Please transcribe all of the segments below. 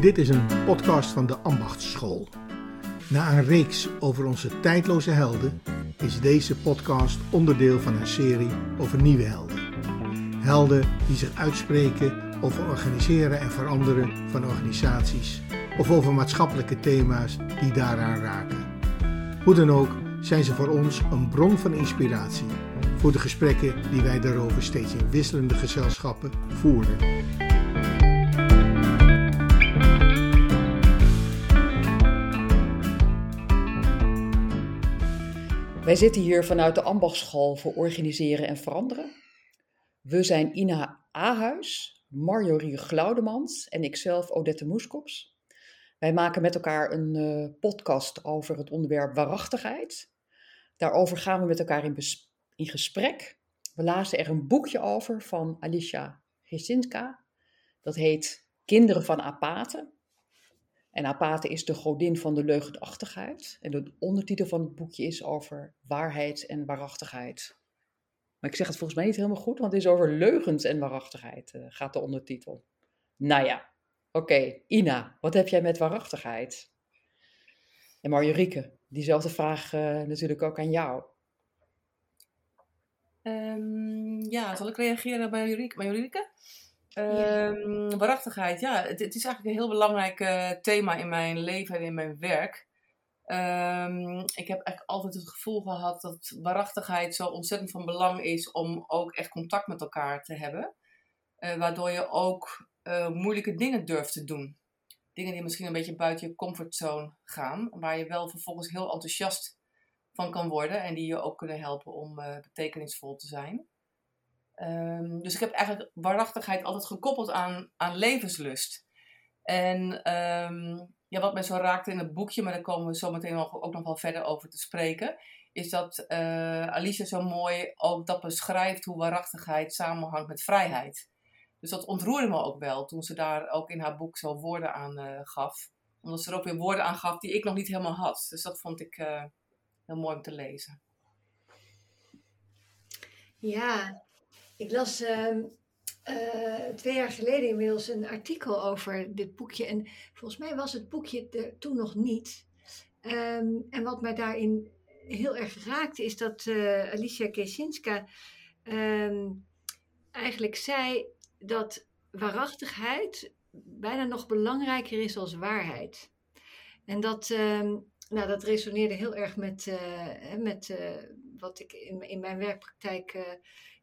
Dit is een podcast van de Ambachtsschool. Na een reeks over onze tijdloze helden is deze podcast onderdeel van een serie over nieuwe helden. Helden die zich uitspreken over organiseren en veranderen van organisaties of over maatschappelijke thema's die daaraan raken. Hoe dan ook zijn ze voor ons een bron van inspiratie voor de gesprekken die wij daarover steeds in wisselende gezelschappen voeren. Wij zitten hier vanuit de Ambachtsschool voor Organiseren en Veranderen. We zijn Ina Ahuis, Marjorie Glaudemans en ikzelf Odette Moeskops. Wij maken met elkaar een uh, podcast over het onderwerp waarachtigheid. Daarover gaan we met elkaar in, gesprek. We lazen er een boekje over van Alicia Gesinska. Dat heet Kinderen van Apathe. En Apathe is de godin van de leugenachtigheid. En de ondertitel van het boekje is over waarheid en waarachtigheid. Maar ik zeg het volgens mij niet helemaal goed, want het is over leugens en waarachtigheid, uh, gaat de ondertitel. Nou ja, oké. Ina, wat heb jij met waarachtigheid? En Marjorieke, diezelfde vraag uh, natuurlijk ook aan jou. Um, ja, zal ik reageren bij Marjorieke? Um, waarachtigheid, ja, het, is eigenlijk een heel belangrijk uh, thema in mijn leven en in mijn werk. Um, ik heb eigenlijk altijd het gevoel gehad dat waarachtigheid zo ontzettend van belang is om ook echt contact met elkaar te hebben. Uh, waardoor je ook uh, moeilijke dingen durft te doen. Dingen die misschien een beetje buiten je comfortzone gaan, waar je wel vervolgens heel enthousiast van kan worden en die je ook kunnen helpen om betekenisvol te zijn. Um, dus ik heb eigenlijk waarachtigheid altijd gekoppeld aan, aan levenslust. En um, ja, wat mij zo raakte in het boekje, maar daar komen we zo meteen ook nog wel verder over te spreken, is dat uh, Alicia zo mooi ook dat beschrijft hoe waarachtigheid samenhangt met vrijheid. Dus dat ontroerde me ook wel toen ze daar ook in haar boek zo woorden aan uh, gaf. Omdat ze er ook weer woorden aan gaf die ik nog niet helemaal had. Dus dat vond ik uh, heel mooi om te lezen. Ja, ik las uh, uh, twee jaar geleden inmiddels een artikel over dit boekje. En volgens mij was het boekje er toen nog niet. Um, en wat mij daarin heel erg raakte, is dat uh, Alicia Kesinska um, eigenlijk zei dat waarachtigheid bijna nog belangrijker is als waarheid. En dat, nou, dat resoneerde heel erg met, uh, met wat ik in, in mijn werkpraktijk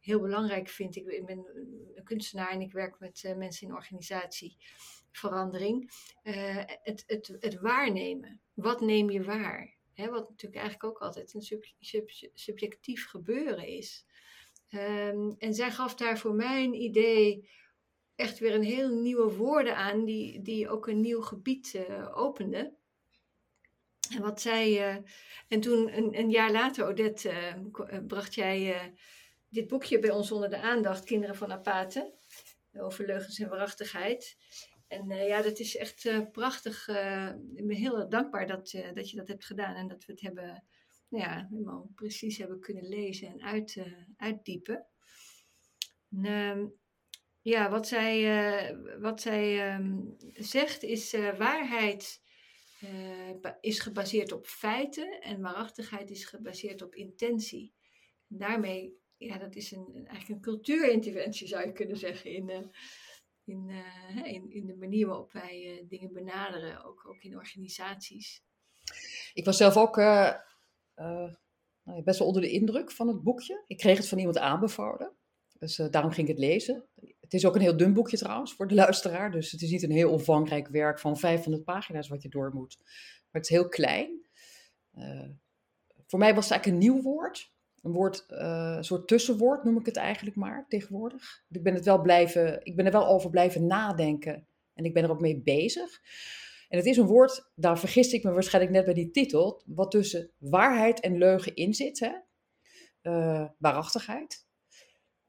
heel belangrijk vind. Ik, ben een kunstenaar en ik werk met uh, mensen in organisatieverandering. Uh, het, het, het waarnemen. Wat neem je waar? Wat natuurlijk eigenlijk ook altijd een sub, sub, subjectief gebeuren is. Um, en zij gaf daar voor mij een idee echt weer een heel nieuwe woorden aan, die, die ook een nieuw gebied uh, opende. En wat zij. En toen, een, een, jaar later, Odette, bracht jij dit boekje bij ons onder de aandacht, Kinderen van Apathe, over leugens en waarachtigheid. En ja, dat is echt prachtig. ik ben heel dankbaar dat, dat je dat hebt gedaan en dat we het hebben, nou ja, helemaal precies hebben kunnen lezen en uit, uitdiepen. En, ehm, ja, wat zij, wat zij um, zegt is waarheid is gebaseerd op feiten en waarachtigheid is gebaseerd op intentie. En daarmee, ja, dat is een, eigenlijk een cultuurinterventie zou je kunnen zeggen in, uh, in, uh, in, in de manier waarop wij dingen benaderen, ook, ook in organisaties. Ik was zelf ook nou best wel onder de indruk van het boekje. Ik kreeg het van iemand aanbevolen, dus daarom ging ik het lezen. Het is ook een heel dun boekje trouwens voor de luisteraar. Dus het is niet een heel omvangrijk werk van 500 pagina's wat je door moet. Maar het is heel klein. Voor mij was het eigenlijk een nieuw woord. Een woord, uh, soort tussenwoord noem ik het eigenlijk maar tegenwoordig. Ik ben, het wel blijven, ik ben er wel over blijven nadenken. En ik ben er ook mee bezig. En het is een woord, daar vergiste ik me waarschijnlijk net bij die titel, wat tussen waarheid en leugen in zit. Hè? Uh, waarachtigheid.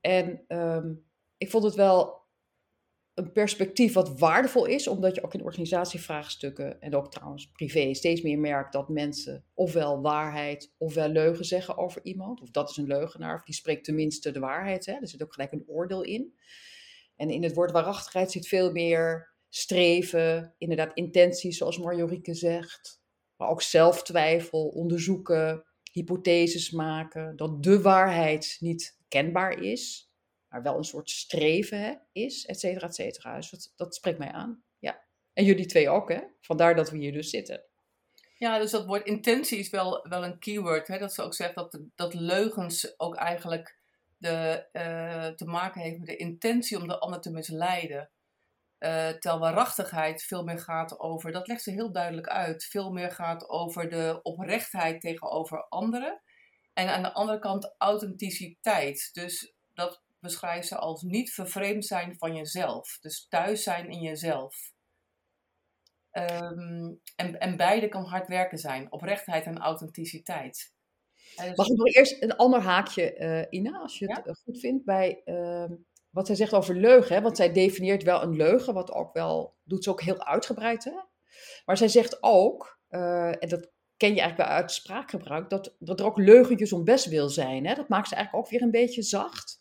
En um, ik vond het wel een perspectief wat waardevol is, omdat je ook in organisatievraagstukken en ook trouwens privé steeds meer merkt dat mensen ofwel waarheid ofwel leugen zeggen over iemand. Of dat is een leugenaar, of die spreekt tenminste de waarheid. Hè? Er zit ook gelijk een oordeel in. En in het woord waarachtigheid zit veel meer streven, inderdaad intenties, zoals Marjorieke zegt. Maar ook zelftwijfel, onderzoeken, hypotheses maken. Dat de waarheid niet kenbaar is, maar wel een soort streven hè, is, et cetera, et cetera. Dus dat, spreekt mij aan. Ja. En jullie twee ook, hè? Vandaar dat we hier dus zitten. Ja, dus dat woord intentie is wel, wel een keyword. Hè? Dat ze ook zegt dat, dat leugens ook eigenlijk de, uh, te maken heeft met de intentie om de ander te misleiden. Uh, terwijl waarachtigheid veel meer gaat over, dat legt ze heel duidelijk uit, veel meer gaat over de oprechtheid tegenover anderen. En aan de andere kant authenticiteit. Dus dat beschrijft ze als niet vervreemd zijn van jezelf. Dus thuis zijn in jezelf. Um, en, en beide kan hard werken zijn. Oprechtheid en authenticiteit. Dus Mag ik nog eerst een ander haakje, uh, Ina, als je het ja? goed vindt, bij uh, wat zij zegt over leugen. Hè? Want zij definieert wel een leugen, wat ook wel, doet ze ook heel uitgebreid. Hè? Maar zij zegt ook, uh, en dat ken je eigenlijk wel uit spraakgebruik, dat, dat er ook leugentjes om best wil zijn. Hè? Dat maakt ze eigenlijk ook weer een beetje zacht.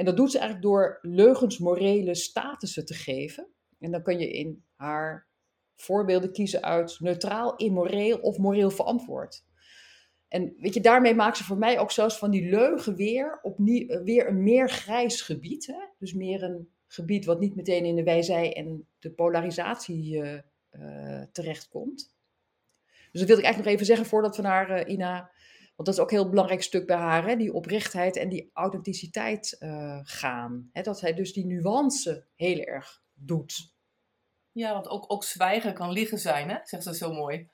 En dat doet ze eigenlijk door leugens morele statussen te geven. En dan kun je in haar voorbeelden kiezen uit neutraal, immoreel of moreel verantwoord. En weet je, daarmee maakt ze voor mij ook zelfs van die leugen weer opnieuw, eh, weer een meer grijs gebied. Hè? Dus meer een gebied wat niet meteen in de wijzij en de polarisatie uh, uh, terechtkomt. Dus dat wil ik eigenlijk nog even zeggen voordat we naar uh, Ina, want dat is ook een heel belangrijk stuk bij haar, hè? die oprechtheid en die authenticiteit gaan. Hè? Dat hij dus die nuance heel erg doet. Ja, want ook, ook zwijgen kan liegen zijn, hè? zegt ze zo mooi.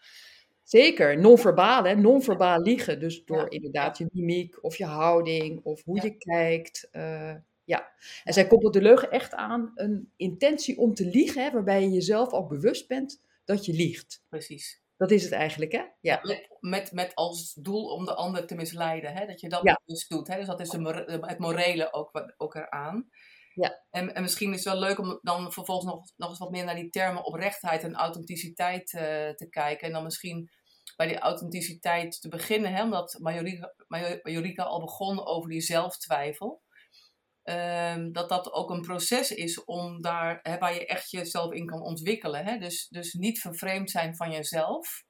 Zeker, non-verbaal, hè? non-verbaal liegen. Dus door ja. inderdaad je mimiek of je houding of hoe ja. je kijkt. Uh, ja, en zij koppelt de leugen echt aan een intentie om te liegen, hè, waarbij je jezelf ook bewust bent dat je liegt. Precies. Dat is het eigenlijk, hè? Ja. Met, met, als doel om de ander te misleiden, hè? dat je dat dus doet. Hè? Dus dat is de, het morele ook, ook eraan. Ja. En, en misschien is het wel leuk om dan vervolgens nog, nog eens wat meer naar die termen oprechtheid en authenticiteit uh, te kijken. En dan misschien bij die authenticiteit te beginnen, hè, omdat Majorika, Majorika al begon over die zelftwijfel. Um, dat dat ook een proces is om daar, waar je echt jezelf in kan ontwikkelen. Hè? Dus, dus niet vervreemd zijn van jezelf.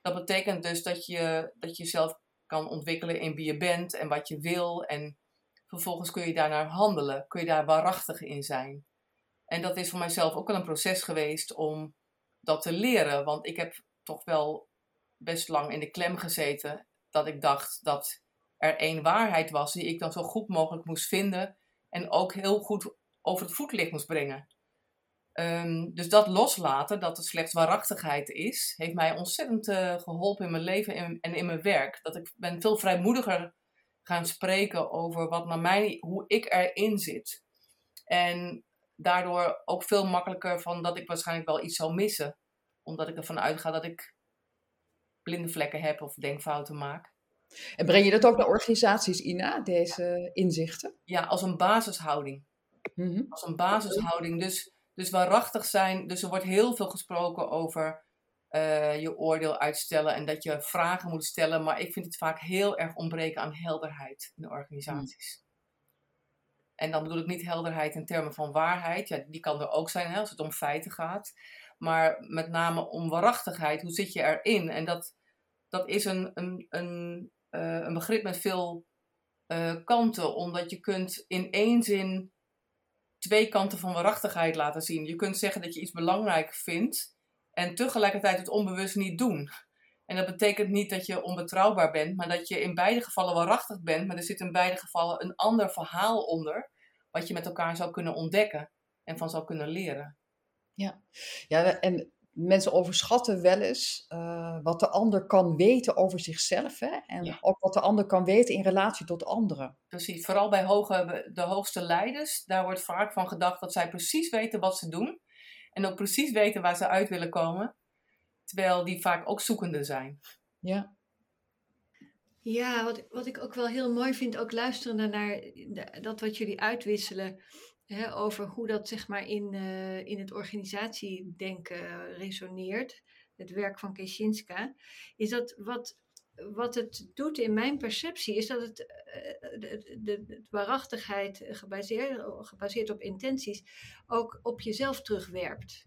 Dat betekent dus dat je, dat je jezelf kan ontwikkelen in wie je bent en wat je wil. En vervolgens kun je daarnaar handelen, kun je daar waarachtig in zijn. En dat is voor mijzelf ook wel een proces geweest om dat te leren. Want ik heb toch wel best lang in de klem gezeten dat ik dacht dat er één waarheid was die ik dan zo goed mogelijk moest vinden en ook heel goed over het voetlicht moest brengen. Um, dus dat loslaten, dat het slechts waarachtigheid is, heeft mij ontzettend uh, geholpen in mijn leven en, in mijn werk. Dat ik ben veel vrijmoediger gaan spreken over wat naar mij, hoe ik erin zit. En daardoor ook veel makkelijker van dat ik waarschijnlijk wel iets zal missen. Omdat ik ervan uitga dat ik blinde vlekken heb of denkfouten maak. En breng je dat ook naar organisaties, Ina, deze inzichten? Ja, als een basishouding. Mm -hmm. Als een basishouding. Dus, dus waarachtig zijn. Dus er wordt heel veel gesproken over uh, je oordeel uitstellen en dat je vragen moet stellen. Maar ik vind het vaak heel erg ontbreken aan helderheid in de organisaties. Mm. En dan bedoel ik niet helderheid in termen van waarheid. Ja, die kan er ook zijn hè, als het om feiten gaat. Maar met name om waarachtigheid. Hoe zit je erin? En dat, dat is een, een, een, uh, een begrip met veel uh, kanten. Omdat je kunt in één zin twee kanten van waarachtigheid laten zien. Je kunt zeggen dat je iets belangrijk vindt. En tegelijkertijd het onbewust niet doen. En dat betekent niet dat je onbetrouwbaar bent, maar dat je in beide gevallen waarachtig bent. Maar er zit in beide gevallen een ander verhaal onder, wat je met elkaar zou kunnen ontdekken en van zou kunnen leren. Ja, ja en mensen overschatten wel eens uh, wat de ander kan weten over zichzelf. Hè? En ja. ook wat de ander kan weten in relatie tot anderen. Precies, vooral bij hoge, de hoogste leiders. Daar wordt vaak van gedacht dat zij precies weten wat ze doen. En ook precies weten waar ze uit willen komen. Terwijl die vaak ook zoekende zijn. Ja. Ja, wat, wat ik ook wel heel mooi vind, ook luisteren naar de, dat wat jullie uitwisselen. Hè, over hoe dat zeg maar in, uh, in het organisatiedenken resoneert. Het werk van Keshinska. Is dat wat wat het doet in mijn perceptie is dat het uh, de, de, waarachtigheid gebaseerd, gebaseerd op intenties ook op jezelf terugwerpt.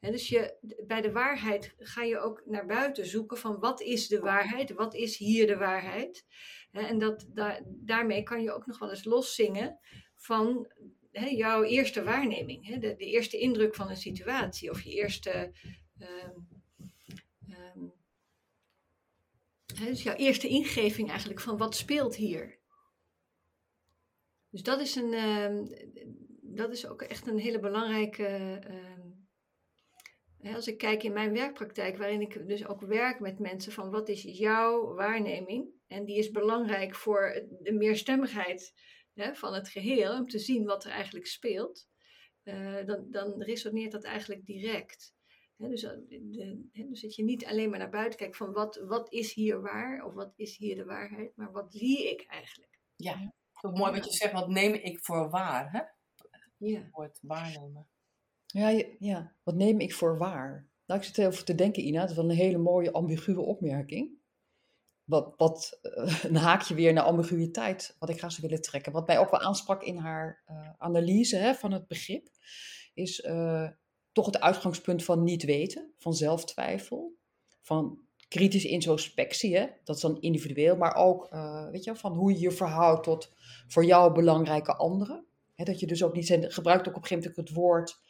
Dus je, bij de waarheid ga je ook naar buiten zoeken van wat is de waarheid, wat is hier de waarheid. En dat, daarmee kan je ook nog wel eens loszingen van jouw eerste waarneming, de, de, eerste indruk van een situatie of je eerste. Um, um, dus jouw eerste ingeving eigenlijk van wat speelt hier. Dus dat is, een, um, dat is ook echt een hele belangrijke als ik kijk in mijn werkpraktijk, waarin ik dus ook werk met mensen van wat is jouw waarneming? En die is belangrijk voor de meerstemmigheid hè, van het geheel, om te zien wat er eigenlijk speelt. Uh, dan, dan resoneert dat eigenlijk direct. dus, eh, de, dus dat je niet alleen maar naar buiten kijkt van wat, wat is hier waar of wat is hier de waarheid, maar wat zie ik eigenlijk. Ja, zo mooi wat je zegt, wat neem ik voor waar, hè? Ja. Voor het waarnemen. Ja, ja, wat neem ik voor waar? Nou, ik zit even te denken, Ina, dat is wel een hele mooie ambiguë opmerking. Wat, uh, een haakje weer naar ambiguïteit, wat ik graag zou willen trekken. Wat mij ook wel aansprak in haar uh, analyse hè, van het begrip, is uh, toch het uitgangspunt van niet weten, van zelftwijfel, van kritische introspectie. Hè? Dat is dan individueel, maar ook weet je, van hoe je je verhoudt tot voor jou belangrijke anderen. Hè, dat je dus ook niet gebruikt ook op een gegeven moment het woord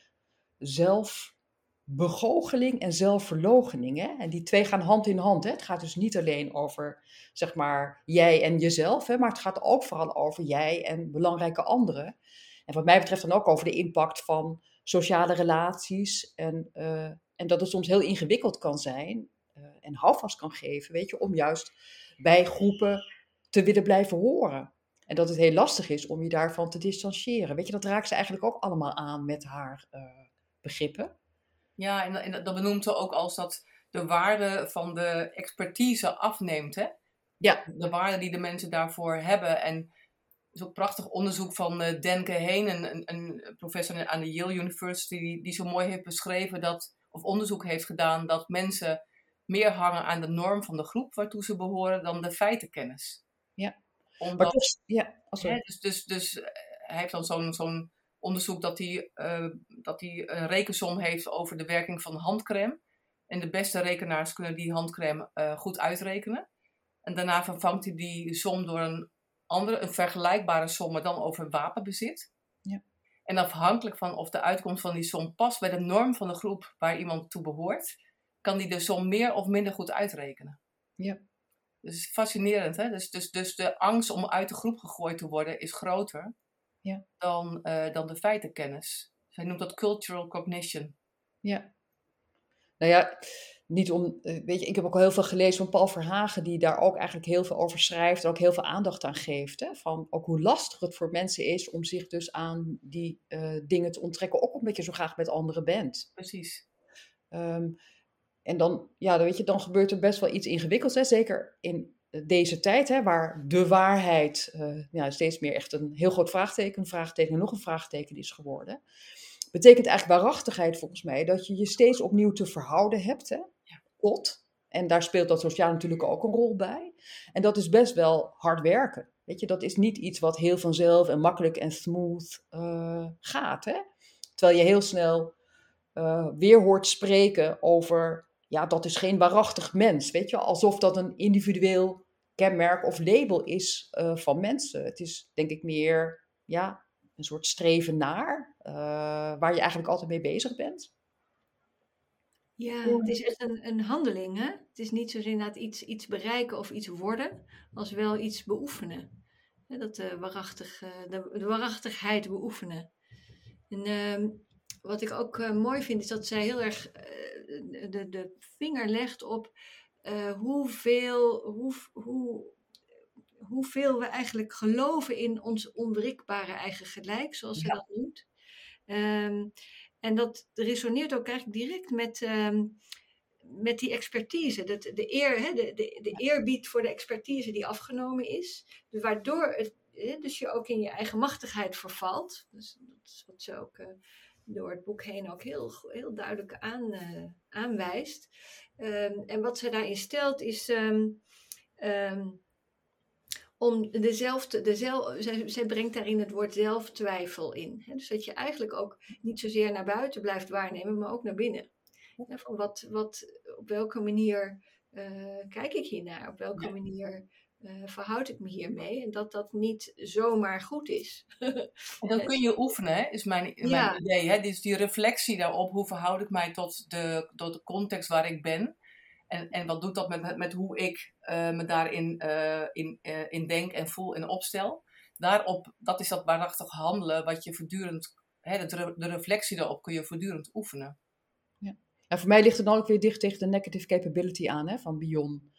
zelfbegoocheling en zelfverloochening. Hè? En die twee gaan hand in hand. Hè? Het gaat dus niet alleen over, zeg maar, jij en jezelf, hè? maar het gaat ook vooral over jij en belangrijke anderen. En wat mij betreft dan ook over de impact van sociale relaties. En, uh, en dat het soms heel ingewikkeld kan zijn uh, en houvast kan geven, weet je, om juist bij groepen te willen blijven horen. En dat het heel lastig is om je daarvan te distancieren. Weet je, dat raakt ze eigenlijk ook allemaal aan met haar uh, begrippen. Ja, en, en dat benoemt ze ook als dat de waarde van de expertise afneemt. Hè? Ja. De waarde die de mensen daarvoor hebben. En er is ook prachtig onderzoek van uh, Denke Heen, een, een, professor aan de Yale University, die, die zo mooi heeft beschreven dat, of onderzoek heeft gedaan, dat mensen meer hangen aan de norm van de groep waartoe ze behoren dan de feitenkennis. Ja. Omdat, ja, hè, dus, dus, dus eh, hij heeft dan zo'n zo'n onderzoek dat hij, uh, dat hij een rekensom heeft over de werking van handcrème. En de beste rekenaars kunnen die handcrème uh, goed uitrekenen. En daarna vervangt hij die som door een andere, een vergelijkbare som, maar dan over wapenbezit. Ja. En afhankelijk van of de uitkomst van die som past bij de norm van de groep waar iemand toe behoort, kan die de som meer of minder goed uitrekenen. Ja. Dus fascinerend, hè? Dus, dus, dus de angst om uit de groep gegooid te worden is groter ja. dan, uh, dan de feitenkennis. Zij noemt dat cultural cognition. Ja. Nou ja, niet om, eh, weet je, ik heb ook al heel veel gelezen van Paul Verhagen, die daar ook eigenlijk heel veel over schrijft en ook heel veel aandacht aan geeft. Hè? Van ook hoe lastig het voor mensen is om zich dus aan die uh, dingen te onttrekken, ook omdat je zo graag met anderen bent. Precies. Um, en dan, ja, dan, weet je, dan gebeurt er best wel iets ingewikkelds, hè? zeker in deze tijd, hè, waar de waarheid uh, ja, steeds meer echt een heel groot vraagteken, een vraagteken en nog een vraagteken is geworden, betekent eigenlijk waarachtigheid volgens mij dat je je steeds opnieuw te verhouden hebt hè, tot. En daar speelt dat sociaal natuurlijk ook een rol bij. En dat is best wel hard werken. Weet je, dat is niet iets wat heel vanzelf en makkelijk en smooth uh, gaat. Hè? Terwijl je heel snel uh, weer hoort spreken over ja, dat is geen waarachtig mens. Weet je, alsof dat een individueel kenmerk of label is uh, van mensen. Het is denk ik meer ja, een soort streven naar, uh, waar je eigenlijk altijd mee bezig bent. Ja, het is echt een, een handeling. Hè? Het is niet zozeer inderdaad iets, iets bereiken of iets worden, als wel iets beoefenen. Dat de, waarachtig, de, de waarachtigheid beoefenen. En uh, wat ik ook mooi vind, is dat zij heel erg de, de vinger legt op uh, hoeveel, hoe, hoe, hoeveel we eigenlijk geloven in ons onwrikbare eigen gelijk, zoals ze dat noemt. Um, en dat resoneert ook eigenlijk direct met, um, met die expertise. Dat, de, eer, hè, de, de, de eerbied voor de expertise die afgenomen is. Dus waardoor het, dus je ook in je eigen machtigheid vervalt. Dus dat is wat ze ook door het boek heen ook heel, heel duidelijk aan, uh, aanwijst. Um, en wat zij daarin stelt is, um, ehm, om dezelfde, dezelfde zij, zij, brengt daarin het woord zelftwijfel in. Hè? Dus dat je eigenlijk ook niet zozeer naar buiten blijft waarnemen, maar ook naar binnen. van wat, wat, op welke manier uh, kijk ik hiernaar? Op welke manier uh, verhoud ik me hiermee? En dat dat niet zomaar goed is. en dat kun je oefenen, hè? is mijn, mijn idee. Hè? Dus die reflectie daarop, hoe verhoud ik mij tot de, tot de context waar ik ben? En, en wat doet dat met, met hoe ik uh, me daarin uh, in, uh, in denk en voel en opstel? Daarop, dat is dat waarachtig handelen wat je voortdurend, hè, de, de reflectie daarop kun je voortdurend oefenen. Ja. En voor mij ligt het dan ook weer dicht tegen de negative capability aan hè, van Bion.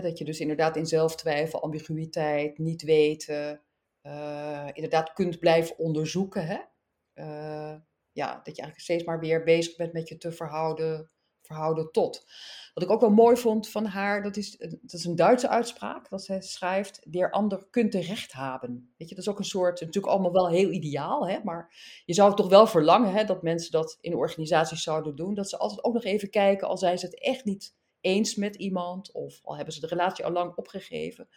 Dat je dus inderdaad in zelftwijfel, ambiguïteit, niet weten, inderdaad kunt blijven onderzoeken. Hè? ja, dat je eigenlijk steeds maar weer bezig bent met je te verhouden, verhouden tot. Wat ik ook wel mooi vond van haar, dat is, dat is een Duitse uitspraak, dat zij schrijft, der ander kunt recht hebben. Weet je, dat is ook een soort, natuurlijk allemaal wel heel ideaal, hè, maar je zou toch wel verlangen hè, dat mensen dat in organisaties zouden doen, dat ze altijd ook nog even kijken, al zijn ze het echt niet eens met iemand, of al hebben ze de relatie al lang opgegeven,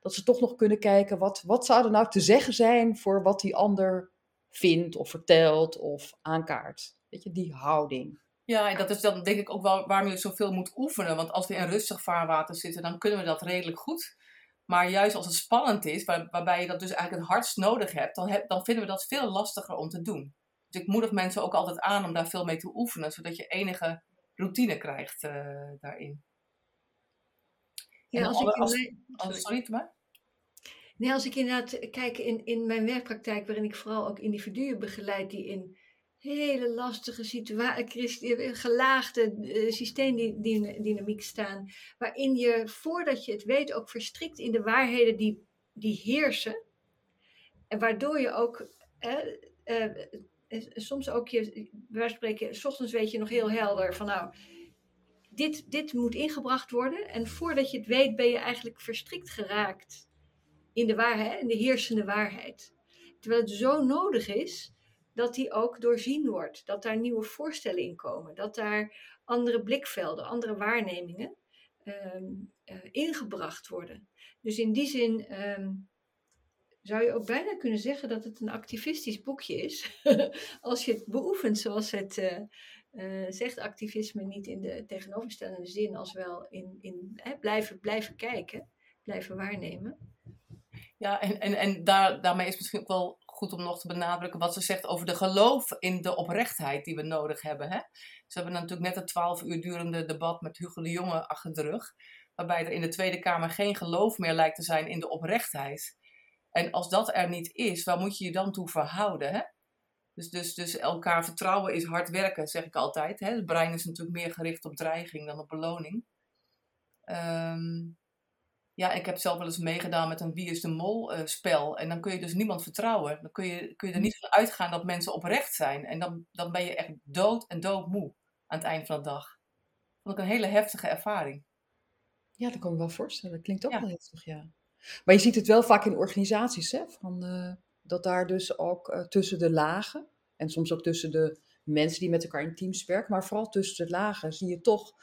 dat ze toch nog kunnen kijken, wat, wat zou er nou te zeggen zijn voor wat die ander vindt, of vertelt, of aankaart. Weet je, die houding. Ja, en dat is dan denk ik ook wel waarom je zoveel moet oefenen. Want als we in rustig vaarwater zitten, dan kunnen we dat redelijk goed. Maar juist als het spannend is, waar, waarbij je dat dus eigenlijk het hardst nodig hebt, dan, dan vinden we dat veel lastiger om te doen. Dus ik moedig mensen ook altijd aan om daar veel mee te oefenen, zodat je enige routine krijgt uh, daarin. Ja, als, ik als, mijn... als, sorry, maar. Nee, als ik inderdaad kijk in, in mijn werkpraktijk, waarin ik vooral ook individuen begeleid die in hele lastige situatie, eh, gelaagde uh, systeemdynamiek staan, waarin je voordat je het weet ook verstrikt in de waarheden die, die heersen. En waardoor je ook uh, soms ook je, wij spreken, s ochtends weet je nog heel helder van nou, dit, dit moet ingebracht worden. En voordat je het weet ben je eigenlijk verstrikt geraakt in de waarheid, in de heersende waarheid. Terwijl het zo nodig is dat die ook doorzien wordt. Dat daar nieuwe voorstellen in komen. Dat daar andere blikvelden, andere waarnemingen ehm, eh, ingebracht worden. Dus in die zin ehm, zou je ook bijna kunnen zeggen dat het een activistisch boekje is. Als je het beoefent zoals het uh, uh, zegt, activisme niet in de tegenoverstellende zin, als wel in, in blijven, blijven kijken, blijven waarnemen. Ja, en, en, en daar, daarmee is misschien ook wel goed om nog te benadrukken wat ze zegt over de geloof in de oprechtheid die we nodig hebben. Hè? Ze hebben natuurlijk net een twaalf uur durende debat met Hugo de Jonge achter de rug. Waarbij er in de Tweede Kamer geen geloof meer lijkt te zijn in de oprechtheid. En als dat er niet is, waar moet je je dan toe verhouden? Hè? Dus, dus, dus elkaar vertrouwen is hard werken, zeg ik altijd. Hè? Het brein is natuurlijk meer gericht op dreiging dan op beloning. Um, ja, ik heb zelf wel eens meegedaan met een Wie is de Mol uh, spel. En dan kun je dus niemand vertrouwen. Dan kun je, kun je er niet van uitgaan dat mensen oprecht zijn. En dan, dan ben je echt dood en doodmoe aan het eind van de dag. Vond ik een hele heftige ervaring. Ja, dat kan ik me wel voorstellen. Dat klinkt ook wel heftig, ja. Maar je ziet het wel vaak in organisaties, hè? Van, uh, dat daar dus ook uh, tussen de lagen, en soms ook tussen de mensen die met elkaar in teams werken, maar vooral tussen de lagen zie je toch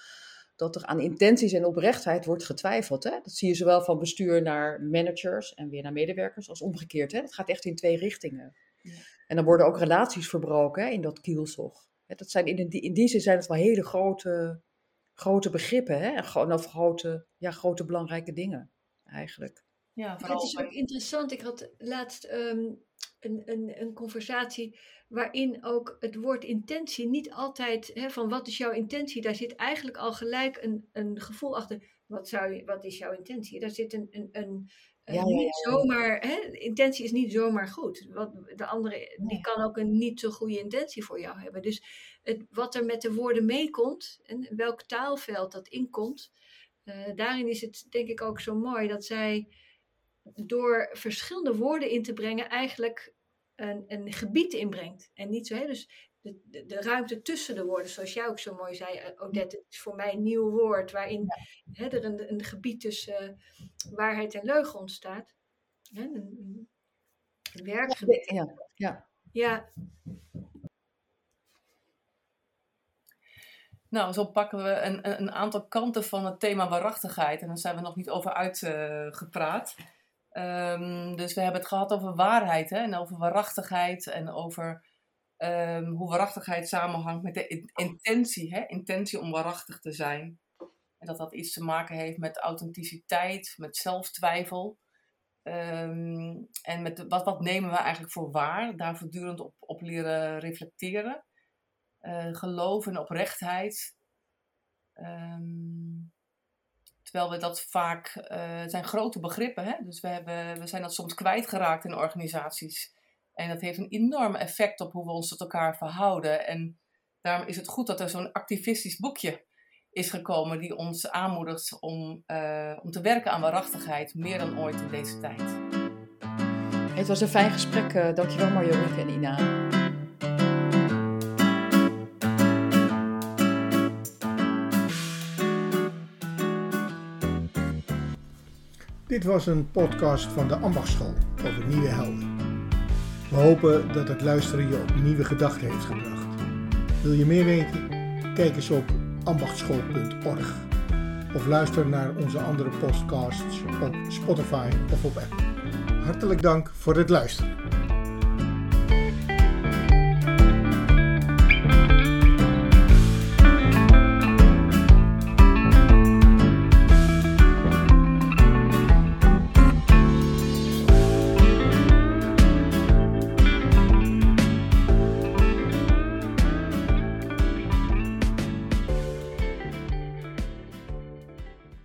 dat er aan intenties en oprechtheid wordt getwijfeld. Hè? Dat zie je zowel van bestuur naar managers en weer naar medewerkers als omgekeerd. Hè? Dat gaat echt in twee richtingen. Ja. En dan worden ook relaties verbroken hè, in dat kielzog. Dat zijn in, die, in die zin zijn het wel hele grote, grote begrippen. Hè? En gewoon over grote, ja, grote belangrijke dingen eigenlijk. Ja, vooral het is ook interessant. Ik had laatst um, een, een, een conversatie waarin ook het woord intentie niet altijd, hè, van wat is jouw intentie, daar zit eigenlijk al gelijk een, een gevoel achter, wat, zou je, wat is jouw intentie? Daar zit een, een, een, ja, niet zomaar, hè, intentie is niet zomaar goed. Wat, de andere, die kan ook een niet zo goede intentie voor jou hebben. Dus het, wat er met de woorden meekomt en welk taalveld dat inkomt, uh, daarin is het denk ik ook zo mooi dat zij door verschillende woorden in te brengen eigenlijk een, een gebied inbrengt. En niet zo, hè, dus de, de, de, ruimte tussen de woorden, zoals jij ook zo mooi zei, eh, Odette, het is voor mij een nieuw woord, waarin hè, er een, een gebied tussen uh, waarheid en leugen ontstaat. Hè, een, een werkgebied. Ja, ja. ja. Nou, zo pakken we een, een aantal kanten van het thema waarachtigheid. En daar zijn we nog niet over uitgepraat. Uh, dus we hebben het gehad over waarheid hè, en over waarachtigheid en over ehm, hoe waarachtigheid samenhangt met de intentie. Hè, intentie om waarachtig te zijn. En dat dat iets te maken heeft met authenticiteit, met zelftwijfel. Ehm, en met wat, wat nemen we eigenlijk voor waar? Daar voortdurend op, op leren reflecteren. Uh, geloof en oprechtheid. Um, terwijl we dat vaak, uh, zijn grote begrippen, hè? dus we, hebben, we zijn dat soms kwijtgeraakt in organisaties. En dat heeft een enorm effect op hoe we ons tot elkaar verhouden. En daarom is het goed dat er zo'n activistisch boekje is gekomen die ons aanmoedigt om, uh, om te werken aan waarachtigheid, meer dan ooit in deze tijd. Het was een fijn gesprek. Uh, dankjewel Marjolein en Ina. Dit was een podcast van de Ambachtschool over nieuwe helden. We hopen dat het luisteren je op nieuwe gedachten heeft gebracht. Wil je meer weten? Kijk eens op ambachtschool.org of luister naar onze andere podcasts op Spotify of op Apple. Hartelijk dank voor het luisteren.